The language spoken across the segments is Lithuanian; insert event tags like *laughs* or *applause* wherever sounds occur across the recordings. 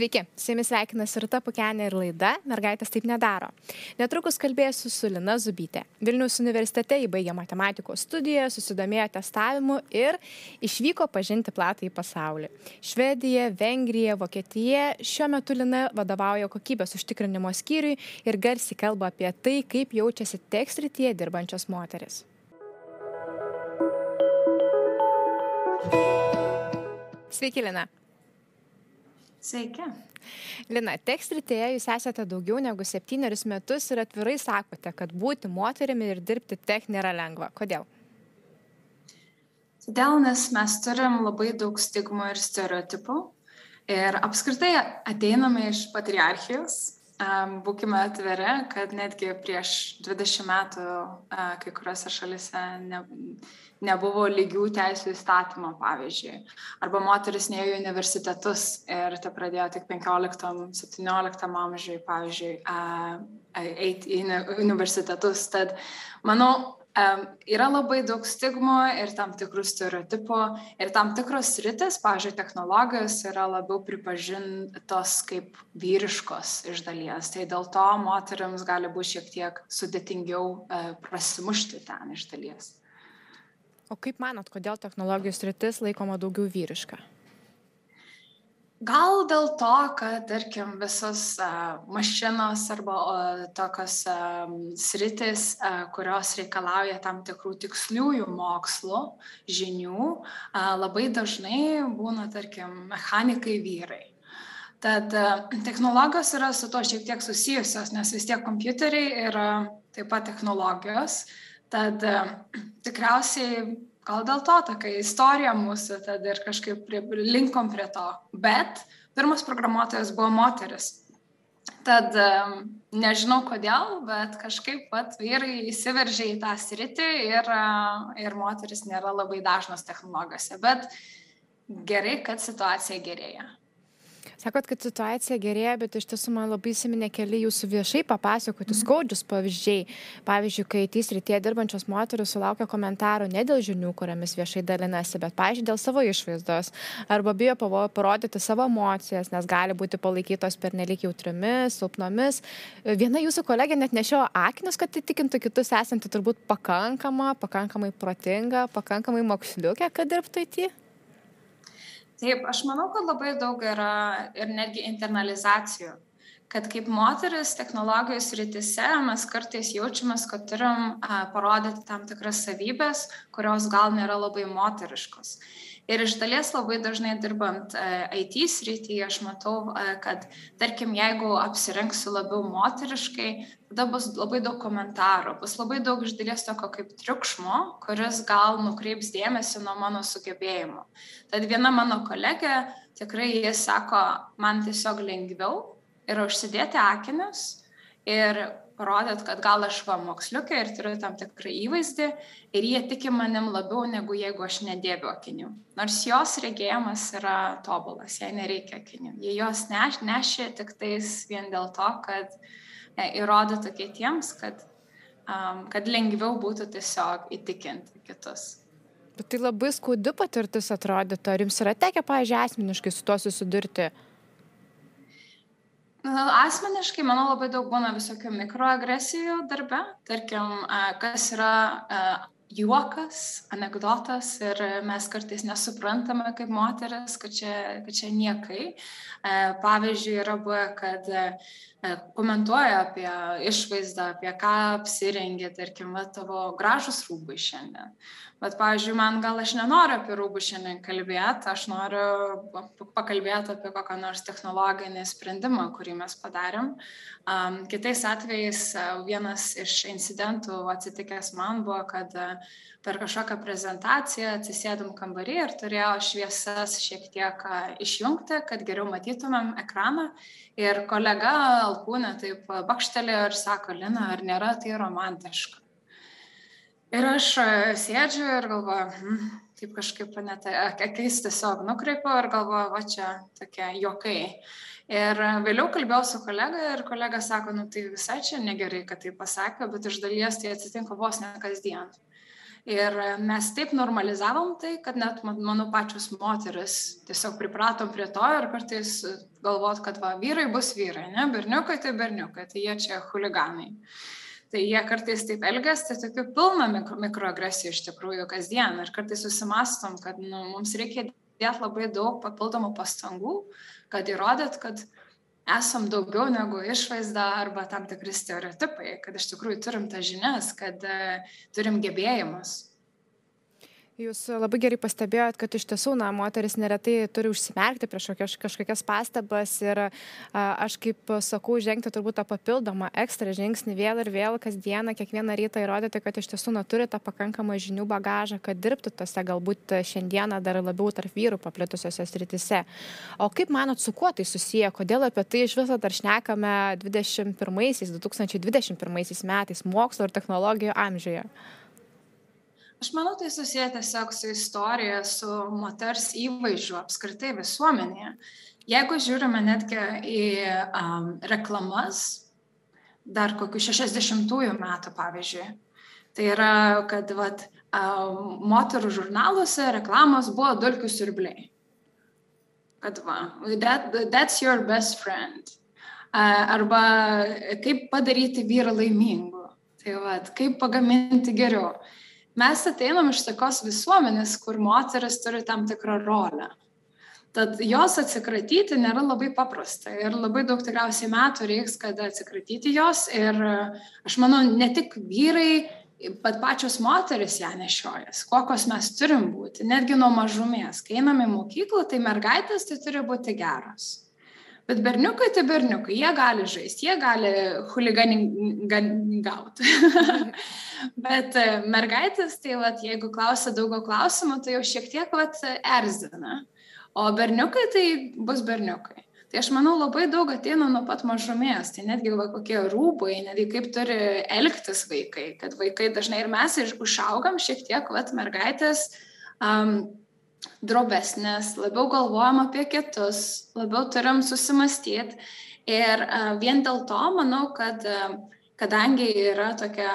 Sveiki, su jumis sveikinasi Rita Pukenė ir laida Mergaitės taip nedaro. Netrukus kalbėsiu su Lina Zubytė. Vilnius universitete įbaigė matematikos studiją, susidomėjo testavimu ir išvyko pažinti platą į pasaulį. Švedija, Vengrija, Vokietija. Šiuo metu Lina vadovauja kokybės užtikrinimo skyriui ir garsiai kalba apie tai, kaip jaučiasi tekstrityje dirbančios moteris. Sveiki, Lina. Sveiki. Lina, tekstritėje jūs esate daugiau negu septynerius metus ir atvirai sakote, kad būti moterimi ir dirbti tech nėra lengva. Kodėl? Todėl, nes mes turim labai daug stigmų ir stereotipų. Ir apskritai ateiname iš patriarchijos, būkime atviri, kad netgi prieš 20 metų kai kuriuose šalise ne, nebuvo lygių teisų įstatymo, pavyzdžiui. Arba moteris neėjo į universitetus ir tai pradėjo tik 15-17 amžiui, pavyzdžiui, eiti į universitetus. Tad manau, yra labai daug stigmų ir tam tikrų stereotipų ir tam tikros sritis, pavyzdžiui, technologijos yra labiau pripažintos kaip vyriškos iš dalies. Tai dėl to moteriams gali būti šiek tiek sudėtingiau prasimušti ten iš dalies. O kaip manot, kodėl technologijų sritis laikoma daugiau vyriška? Gal dėl to, kad, tarkim, visos uh, mašinos arba uh, tokios uh, sritis, uh, kurios reikalauja tam tikrų tiksliųjų mokslų, žinių, uh, labai dažnai būna, tarkim, mechanikai vyrai. Tad uh, technologijos yra su to šiek tiek susijusios, nes vis tiek kompiuteriai yra taip pat technologijos. Tad *clears throat* tikriausiai gal dėl to tokia istorija mūsų, tad ir kažkaip prie, linkom prie to. Bet pirmas programuotojas buvo moteris. Tad nežinau kodėl, bet kažkaip pat vyrai įsiveržė į tą sritį ir, ir moteris nėra labai dažnos technologijose. Bet gerai, kad situacija gerėja. Sakot, kad situacija gerėja, bet iš tiesų man labai įsiminė keli jūsų viešai papasakoti skaudžius pavyzdžiai. Pavyzdžiui, kai tys rytie dirbančios moteris sulaukia komentarų ne dėl žinių, kuriamis viešai dalinasi, bet, pavyzdžiui, dėl savo išvaizdos. Arba bijo parodyti savo emocijas, nes gali būti palaikytos per nelik jautriomis, silpnomis. Viena jūsų kolegė net nešiojo akinius, kad įtikintų kitus esanti turbūt pakankama, pakankamai protinga, pakankamai moksliukė, kad dirbtų į tį. Taip, aš manau, kad labai daug yra ir netgi internalizacijų kad kaip moteris technologijų srityse mes kartais jaučiamės, kad turim a, parodyti tam tikras savybės, kurios gal nėra labai moteriškos. Ir iš dalies labai dažnai dirbant IT srityje aš matau, kad tarkim, jeigu apsirengsiu labiau moteriškai, tada bus labai daug komentarų, bus labai daug iš dalies tokio kaip triukšmo, kuris gal nukreips dėmesį nuo mano sugebėjimų. Tad viena mano kolegė tikrai jis sako, man tiesiog lengviau yra užsidėti akinius ir parodyt, kad gal aš va moksliukė ir turiu tam tikrą įvaizdį ir jie tiki manim labiau negu jeigu aš nedėviu akinių. Nors jos regėjimas yra tobulas, jai nereikia akinių. Jie jos neš, nešė tik tais vien dėl to, kad e, įrodytų kitiems, kad, um, kad lengviau būtų tiesiog įtikinti kitus. Bet tai labai skaudi patirtis atrodytų. Ar jums yra tekę, pažiūrėjau, asmeniškai su tuo susidurti? Asmeniškai, manau, labai daug būna visokių mikroagresijų darbe. Tarkim, kas yra juokas, anegdotas ir mes kartais nesuprantame kaip moteris, kad čia, kad čia niekai. Pavyzdžiui, yra buvę, kad komentuoja apie išvaizdą, apie ką apsirengė, tarkim, va, tavo gražus rūbai šiandien. Bet, pavyzdžiui, man gal aš nenoriu apie rūbus šiandien kalbėti, aš noriu pakalbėti apie kokią nors technologinį sprendimą, kurį mes padarėm. Um, kitais atvejais vienas iš incidentų atsitikęs man buvo, kad per kažkokią prezentaciją atsisėdom kambarį ir turėjo šviesas šiek tiek išjungti, kad geriau matytumėm ekraną. Ir kolega alkūnė taip bakštelėjo ir sako, Lina, ar nėra tai romantiška? Ir aš e, sėdžiu ir galvoju, hm, taip kažkaip net akis tiesiog nukreipiau ir galvoju, va čia tokie jokai. Ir vėliau kalbėjau su kolega ir kolega sako, nu tai visai čia negerai, kad tai pasakė, bet iš dalies tai atsitinka vos ne kasdien. Ir mes taip normalizavom tai, kad net, manau, pačios moteris tiesiog pripratom prie to ir kartais galvot, kad va, vyrai bus vyrai, ne, berniukai tai berniukai, tai jie čia huliganai. Tai jie kartais taip elgesi, tai tokių pilna mikro, mikroagresijų iš tikrųjų kasdien. Ir kartais susimastom, kad nu, mums reikia dėti labai daug papildomų pastangų, kad įrodyt, kad esam daugiau negu išvaizda arba tam tikri stereotipai, kad iš tikrųjų turim tas žinias, kad uh, turim gebėjimus. Jūs labai gerai pastebėjot, kad iš tiesų, na, moteris neretai turi užsimerkti prieš kažkokias, kažkokias pastabas ir a, aš kaip sakau, žengti turbūt tą papildomą ekstra žingsnį vėl ir vėl kasdieną, kiekvieną rytą įrodyti, kad iš tiesų, na, turi tą pakankamą žinių bagažą, kad dirbtų tose galbūt šiandieną dar labiau tarp vyrų paplitusiose sritise. O kaip manot, su kuo tai susiję, kodėl apie tai iš viso dar šnekame 2021-2021 metais mokslo ir technologijų amžiuje? Aš manau, tai susiję tiesiog su istorija, su moters įvaizdžiu apskritai visuomenėje. Jeigu žiūrime netgi į um, reklamas, dar kokių 60-ųjų metų pavyzdžiui, tai yra, kad vat, um, moterų žurnaluose reklamos buvo dulkių siurbliai. Kad va, that, that's your best friend. Arba kaip padaryti vyrą laimingu. Tai va, kaip pagaminti geriau mes ateinam iš tokios visuomenės, kur moteris turi tam tikrą rolę. Tad jos atsikratyti nėra labai paprasta ir labai daug tikriausiai metų reiks, kad atsikratyti jos. Ir aš manau, ne tik vyrai, bet pačios moteris ją nešiojas, kokios mes turim būti, netgi nuo mažumės. Kai einame į mokyklą, tai mergaitės tai turi būti geros. Bet berniukai tai berniukai, jie gali žaisti, jie gali huliganingauti. *laughs* Bet e, mergaitės, tai vat, jeigu klausia daugiau klausimų, tai jau šiek tiek vat, erzina. O berniukai tai bus berniukai. Tai aš manau, labai daug ateina nuo pat mažumės. Tai netgi va, kokie rūbai, netgi kaip turi elgtis vaikai. Kad vaikai dažnai ir mes užaugam šiek tiek, vat, mergaitės. Um, drobesnės, labiau galvojam apie kitus, labiau turim susimastyti. Ir vien dėl to manau, kad kadangi yra tokia,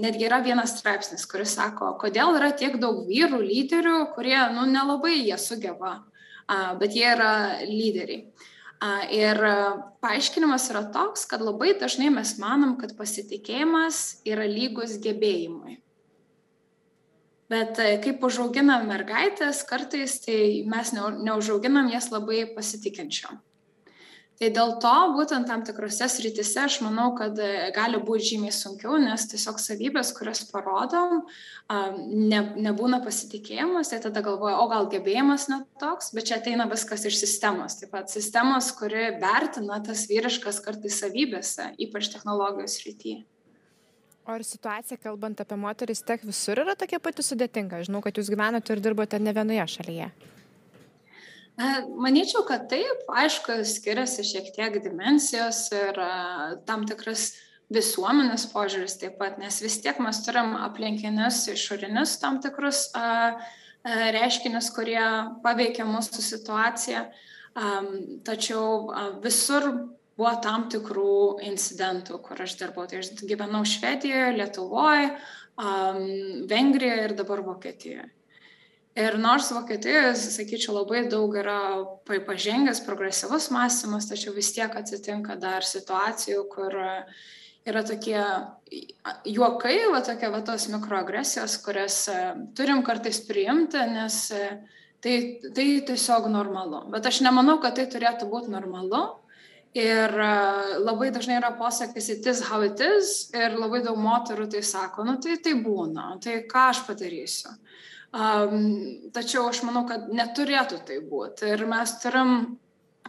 netgi yra vienas straipsnis, kuris sako, kodėl yra tiek daug vyrų lyderių, kurie, nu, nelabai jie sugeba, bet jie yra lyderiai. Ir paaiškinimas yra toks, kad labai dažnai mes manom, kad pasitikėjimas yra lygus gebėjimui. Bet e, kaip užauginam mergaitės, kartais tai mes neužauginam jas labai pasitikinčiom. Tai dėl to būtent tam tikrose srityse aš manau, kad e, gali būti žymiai sunkiau, nes tiesiog savybės, kurias parodom, ne, nebūna pasitikėjimas, tai tada galvoja, o gal gebėjimas net toks, bet čia ateina viskas iš sistemos. Taip pat sistemos, kuri vertina tas vyriškas kartais savybėse, ypač technologijos srityje. O ar situacija, kalbant apie moteris, tiek visur yra tokia pati sudėtinga? Žinau, kad jūs gyvenate ir dirbate ne vienoje šalyje. Manyčiau, kad taip, aišku, skiriasi šiek tiek dimensijos ir tam tikras visuomenės požiūris taip pat, nes vis tiek mes turim aplinkinius išorinius tam tikrus reiškinius, kurie paveikia mūsų situaciją. Tačiau visur buvo tam tikrų incidentų, kur aš dirbau. Tai aš gyvenau Švedijoje, Lietuvoje, um, Vengrijoje ir dabar Vokietijoje. Ir nors Vokietijoje, sakyčiau, labai daug yra pažengęs progresyvus mąstymas, tačiau vis tiek atsitinka dar situacijų, kur yra tokie juokai, va tokie va tos mikroagresijos, kurias turim kartais priimti, nes tai, tai tiesiog normalu. Bet aš nemanau, kad tai turėtų būti normalu, Ir labai dažnai yra posakis it is how it is ir labai daug moterų tai sako, nu tai tai būna, tai ką aš padarysiu. Um, tačiau aš manau, kad neturėtų tai būti ir mes turim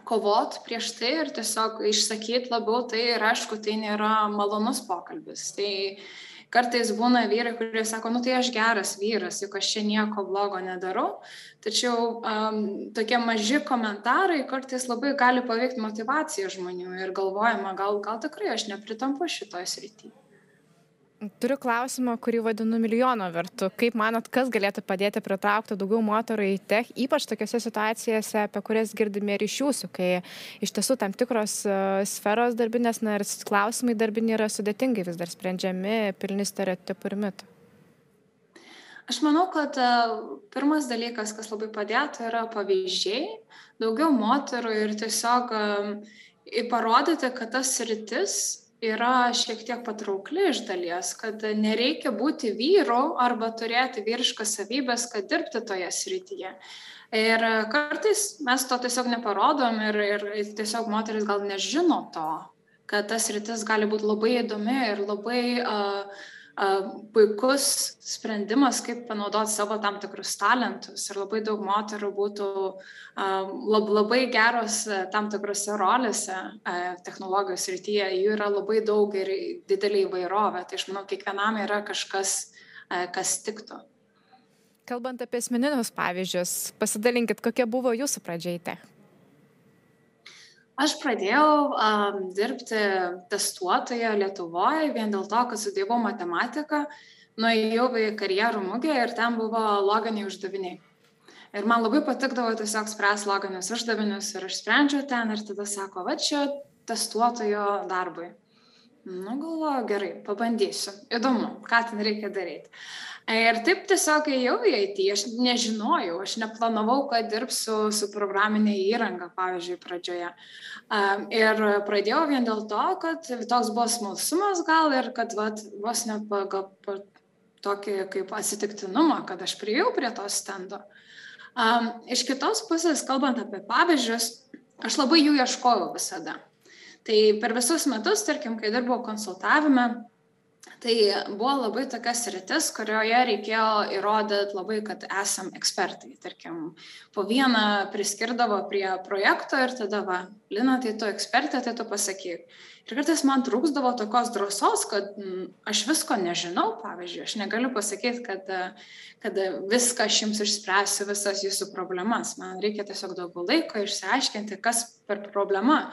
kovot prieš tai ir tiesiog išsakyti labiau tai ir aišku, tai nėra malonus pokalbis. Tai kartais būna vyrai, kurie sako, nu tai aš geras vyras, juk aš čia nieko blogo nedarau. Tačiau um, tokie maži komentarai kartais labai gali paveikti motivaciją žmonių ir galvojama, gal, gal tikrai aš nepritampu šitoje srityje. Turiu klausimą, kurį vadinu milijono vertu. Kaip manot, kas galėtų padėti pritraukti daugiau moterų į tech, ypač tokiuose situacijose, apie kurias girdime ir iš jūsų, kai iš tiesų tam tikros uh, sferos darbinės, na ir klausimai darbiniai yra sudėtingai vis dar sprendžiami, pilni stereotipų ir mitų? Aš manau, kad e, pirmas dalykas, kas labai padėtų, yra pavyzdžiai, daugiau moterų ir tiesiog e, parodyti, kad tas rytis yra šiek tiek patraukli iš dalies, kad nereikia būti vyru arba turėti vyriškas savybės, kad dirbti toje srityje. Ir kartais mes to tiesiog neparodom ir, ir tiesiog moteris gal nežino to, kad tas rytis gali būti labai įdomi ir labai uh, puikus sprendimas, kaip panaudoti savo tam tikrus talentus. Ir labai daug moterų būtų labai geros tam tikrose rolėse technologijos rytyje. Jų yra labai daug ir didelį įvairovę. Tai aš manau, kiekvienam yra kažkas, kas tiktų. Kalbant apie asmeninius pavyzdžius, pasidalinkit, kokia buvo jūsų pradžiai tech. Aš pradėjau um, dirbti testuotoje Lietuvoje vien dėl to, kad studijavau matematiką, nuėjau į karjerų mugę ir ten buvo loginiai uždaviniai. Ir man labai patikdavo tiesiog spręs loginius uždavinius ir aš sprendžiau ten ir tada sako, va čia testuotojo darbui. Nu, galvoju, gerai, pabandysiu. Įdomu, ką ten reikia daryti. Ir taip tiesiog ėjau į IT, aš nežinojau, aš neplanavau, kad dirbsiu su programinė įranga, pavyzdžiui, pradžioje. Ir pradėjau vien dėl to, kad toks buvo smalsumas gal ir kad vat, vos ne pagal tokį kaip atsitiktinumą, kad aš prieėjau prie to stendo. Iš kitos pusės, kalbant apie pavyzdžius, aš labai jų ieškojau visada. Tai per visus metus, tarkim, kai dirbau konsultavime, Tai buvo labai tokia sritis, kurioje reikėjo įrodyti labai, kad esam ekspertai. Tarkim, po vieną priskirdavo prie projekto ir tada, va, Lina, tai tu ekspertė, tai tu pasakyk. Ir kartais man trūksdavo tokios drąsos, kad mm, aš visko nežinau, pavyzdžiui, aš negaliu pasakyti, kad, kad viską aš jums išspręsiu, visas jūsų problemas. Man reikia tiesiog daugiau laiko išsiaiškinti, kas per problema.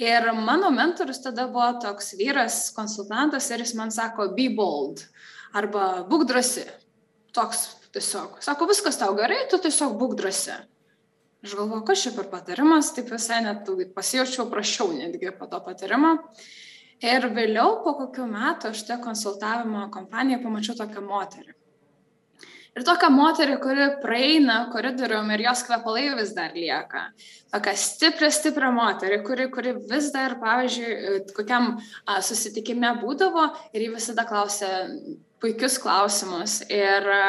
Ir mano mentorius tada buvo toks vyras, konsultantas ir jis man sako, be bold arba būk drasi. Toks tiesiog. Sako, viskas tau gerai, tu tiesiog būk drasi. Aš galvoju, kas čia per patarimas, taip visai net pasijaučiau prašiau netgi po to patarimo. Ir vėliau po kokių metų aš tą konsultavimo kompaniją pamačiau tokią moterį. Ir tokia moterį, kuri praeina koridorium ir jos kvepalai vis dar lieka. Tokia stipri, stipri moterį, kuri, kuri vis dar, pavyzdžiui, kokiam a, susitikime būdavo ir ji visada klausė puikius klausimus. Ir a,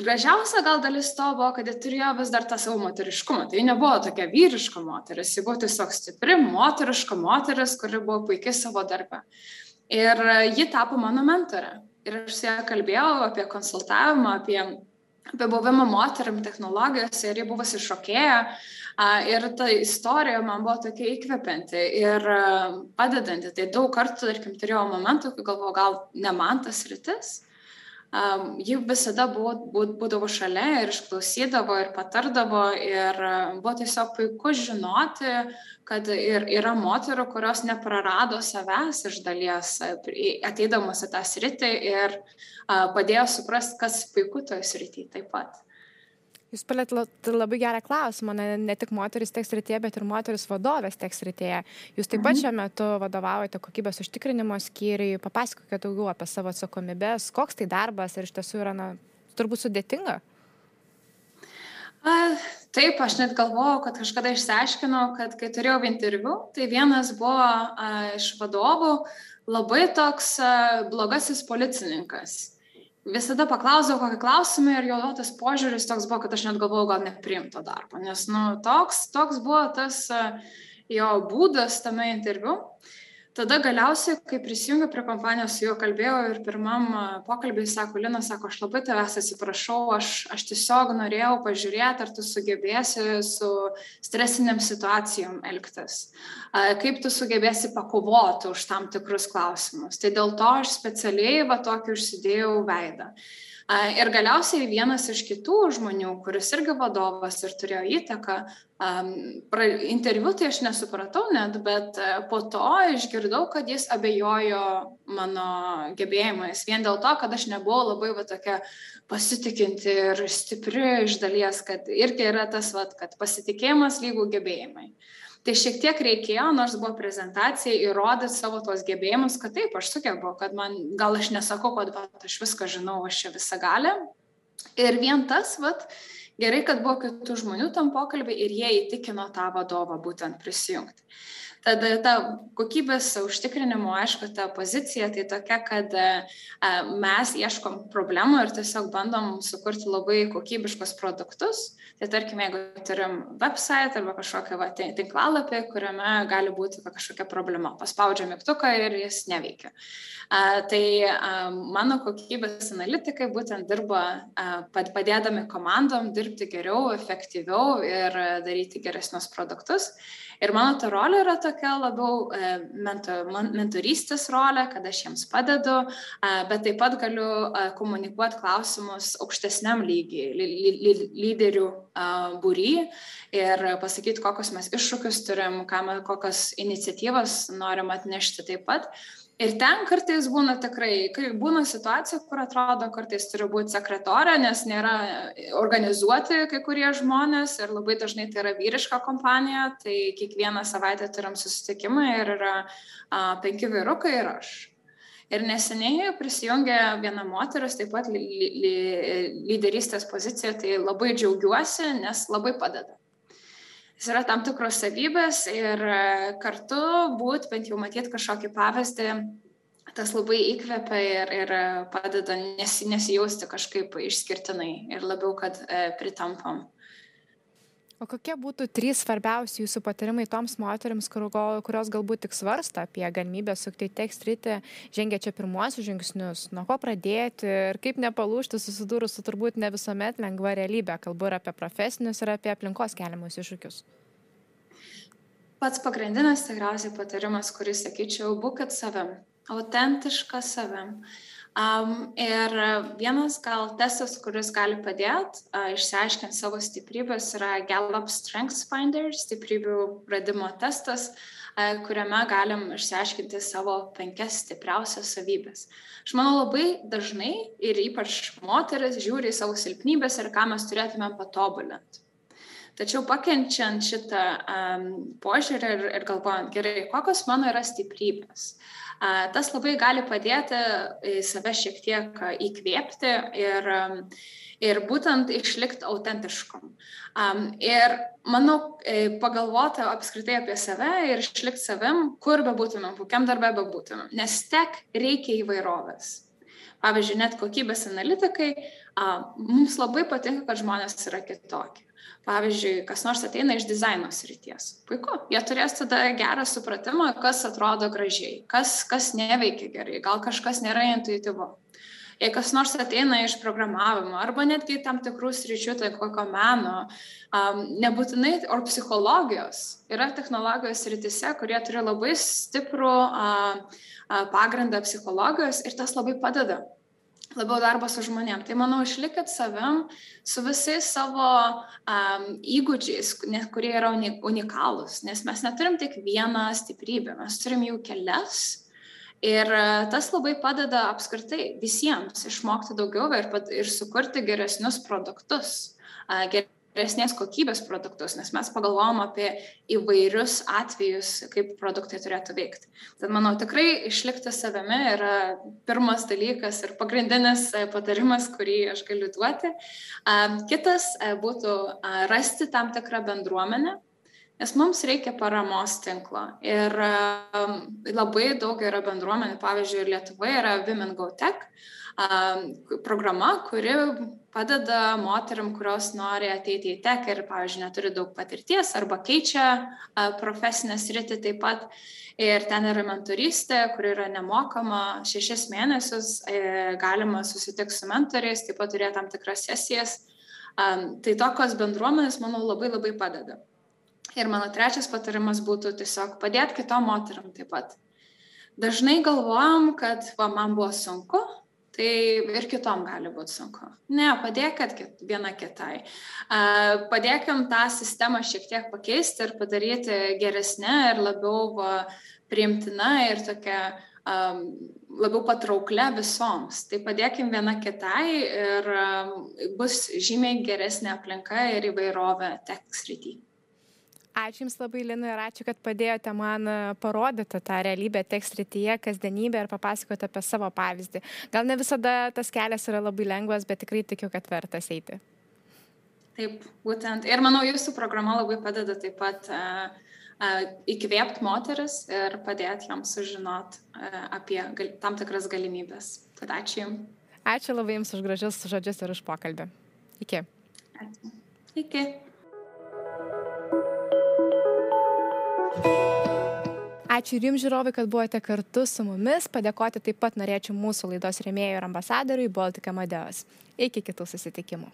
gražiausia gal dalis to buvo, kad ji turėjo vis dar tą savo moteriškumą. Tai nebuvo tokia vyriška moteris, ji buvo tiesiog stipri, moteriška moteris, kuri buvo puikiai savo darbę. Ir ji tapo mano mentorė. Ir aš su ją kalbėjau apie konsultavimą, apie, apie buvimą moteriam technologijose ir ji buvo šokėja. Ir ta istorija man buvo tokia įkvepianti ir padedanti. Tai daug kartų, tarkim, turėjau momentų, kai galvoju, gal ne man tas rytis um, ji visada buvo, būdavo šalia ir išklausydavo ir patardavo ir buvo tiesiog puiku žinoti, kad ir yra moterų, kurios neprarado savęs iš dalies, ateidamos į tą sritį ir uh, padėjo suprasti, kas puiku toje srityje taip pat. Jūs palėt labai gerą klausimą, ne, ne tik moteris teks rytėje, bet ir moteris vadovės teks rytėje. Jūs taip pat mhm. šiuo metu vadovaujate kokybės užtikrinimo skyriui, papasakokite daugiau apie savo atsakomybės, koks tai darbas ir iš tiesų yra, na, turbūt sudėtinga. A, taip, aš net galvojau, kad kažkada išsiaiškinau, kad kai turėjau interviu, tai vienas buvo a, iš vadovų labai toks a, blogasis policininkas visada paklausdavau kokį klausimą ir jo tas požiūris toks buvo, kad aš net galvojau gal nepriimto darbo, nes nu, toks, toks buvo tas jo būdas tame interviu. Tada galiausiai, kai prisijungiau prie kompanijos, su juo kalbėjau ir pirmam pokalbį sako, Lina, sako, aš labai tavęs atsiprašau, aš, aš tiesiog norėjau pažiūrėti, ar tu sugebėsi su stresiniam situacijom elgtis, kaip tu sugebėsi pakovoti už tam tikrus klausimus. Tai dėl to aš specialiai va tokį užsidėjau veidą. Ir galiausiai vienas iš kitų žmonių, kuris irgi vadovas ir turėjo įtaką, interviu tai aš nesupratau net, bet e, po to išgirdau, kad jis abejojo mano gebėjimais. Vien dėl to, kad aš nebuvau labai va, tokia pasitikinti ir stipri iš dalies, kad irgi yra tas, va, kad pasitikėjimas lygų gebėjimai. Tai šiek tiek reikėjo, nors buvo prezentacija, įrodyti savo tuos gebėjimus, kad taip, aš sugebu, kad man, gal aš nesakau, kad va, aš viską žinau, aš čia visą galę. Ir vien tas, vat, gerai, kad buvo kitų žmonių tam pokalbį ir jie įtikino tą vadovą būtent prisijungti. Tad ta kokybės užtikrinimo, aišku, ta pozicija tai tokia, kad mes ieškom problemų ir tiesiog bandom sukurti labai kokybiškus produktus. Tai tarkim, jeigu turim website arba kažkokią va, tinklalapį, kuriame gali būti kažkokia problema, paspaudžia mygtuką ir jis neveikia. Tai mano kokybės analitikai būtent dirba padėdami komandom dirbti geriau, efektyviau ir daryti geresnius produktus. Ir mano ta rolė yra tokia labiau e, mentor, mentorystės rolė, kad aš jiems padedu, bet taip pat galiu komunikuoti klausimus aukštesniam lygiai, lyderių būry ir pasakyti, kokius mes iššūkius turim, kokias iniciatyvas norim atnešti taip pat. Ir ten kartais būna tikrai, kai būna situacija, kur atrodo, kartais turi būti sekretorė, nes nėra organizuoti kai kurie žmonės ir labai dažnai tai yra vyriška kompanija, tai kiekvieną savaitę turim susitikimą ir yra a, penki vyrukai ir aš. Ir neseniai prisijungė viena moteris, taip pat lyderystės pozicija, tai labai džiaugiuosi, nes labai padeda jis yra tam tikros savybės ir e, kartu būt, bent jau matyti kažkokį pavyzdį, tas labai įkvepia ir, ir padeda nesi, nesijausti kažkaip išskirtinai ir labiau, kad e, pritampam o kokie būtų trys svarbiausi jūsų patarimai toms moterims kur kurios galbūt tik svarsto apie galimybę sukti tech sritį žengia čia pirmuosius žingsnius nuo ko pradėti ir kaip nepalūžti susidūrus su turbūt ne visuomet lengva realybe kalbu ir apie profesinius ir apie aplinkos keliamus iššūkius. Pats pagrindinis tikriausiai patarimas kurį sakyčiau būkit savim. Autentiškas savim Um, ir vienas gal testas, kuris gali padėti uh, išsiaiškinti savo stiprybės, yra Gallup Strengths Finder, stiprybių radimo testas, uh, kuriame galim išsiaiškinti savo penkias stipriausias savybės. Aš manau, labai dažnai ir ypač moteris žiūri į savo silpnybės ir ką mes turėtume patobulinti. Tačiau pakenčiant šitą um, požiūrį ir, ir galvojant, gerai, kokios mano yra stiprybės, Tas labai gali padėti save šiek tiek įkvėpti ir, ir būtent išlikti autentiškom. Ir manau, e, pagalvoti apskritai apie save ir išlikti savim, kur bebūtumėm, kokiam darbė bebūtumėm, nes tek reikia įvairovės. Pavyzdžiui, net kokybės analitikai, mums labai patinka, kad žmonės yra kitokie pavyzdžiui kas nors ateina iš dizaino srities. Puiku. Jie turės tada gerą supratimą kas atrodo gražiai kas kas neveikia gerai gal kažkas nėra intuityvu. Jei kas nors ateina iš programavimo arba netgi tam tikrų sričių tai kokio meno um, nebūtinai ar psichologijos yra technologijos srityse kurie turi labai stiprų uh, uh, pagrindą psichologijos ir tas labai padeda labiau darbas su žmonėm. Tai manau, išlikit savim su visais savo um, įgūdžiais, kurie yra unikalūs, nes mes neturim tik vieną stiprybę, mes turim jų kelias. Ir tas labai padeda apskritai visiems išmokti daugiau ir, ir sukurti geresnius produktus, geresnės kokybės produktus, nes mes pagalvojom apie įvairius atvejus, kaip produktai turėtų veikti. Tad manau, tikrai išlikti savimi yra pirmas dalykas ir pagrindinis e, patarimas, kurį aš galiu duoti. Kitas e, būtų rasti tam tikrą bendruomenę, nes mums reikia paramos tinklo. Ir labai daug yra bendruomenių, pavyzdžiui, Lietuvoje yra Women Go Tech programa, kuri padeda moteriam, kurios nori ateiti į tech ir, pavyzdžiui, neturi daug patirties arba keičia profesinę sritį taip pat. Ir ten yra mentorystė, kuri yra nemokama šešis mėnesius, e, galima susitikti su mentoriais, taip pat turėti tam tikras sesijas. Tai tokios bendruomenės, manau, labai labai padeda. Ir mano trečias patarimas būtų tiesiog padėti kitom moterim taip pat. Dažnai galvojam, kad va, man buvo sunku, tai ir kitom gali būti sunku. Ne, padėkit viena kitai. Padėkim tą sistemą šiek tiek pakeisti ir padaryti geresnę ir labiau priimtina ir tokia um, labiau patrauklę visoms. Tai padėkim viena kitai ir um, bus žymiai geresnė aplinka ir įvairovė tech srity. Ačiū Jums labai, Lina, ir ačiū, kad padėjote man parodyti tą realybę tekstrityje, kasdienybę ir papasakoti apie savo pavyzdį. Gal ne visada tas kelias yra labai lengvas, bet tikrai tikiu, kad vertas eiti. Taip, būtent. Ir manau, jūsų programa labai padeda taip pat uh, uh, įkvėpti moteris ir padėti joms sužinot uh, apie gal, tam tikras galimybės. Tad ačiū Jums. Ačiū labai Jums už gražius žodžius ir už pokalbį. Iki. Ačiū. Iki. Ačiū ir jums žiūrovai, kad buvote kartu su mumis. Padėkoti taip pat norėčiau mūsų laidos rėmėjų ir ambasadoriui Baltika Madeos. Iki kitų susitikimų.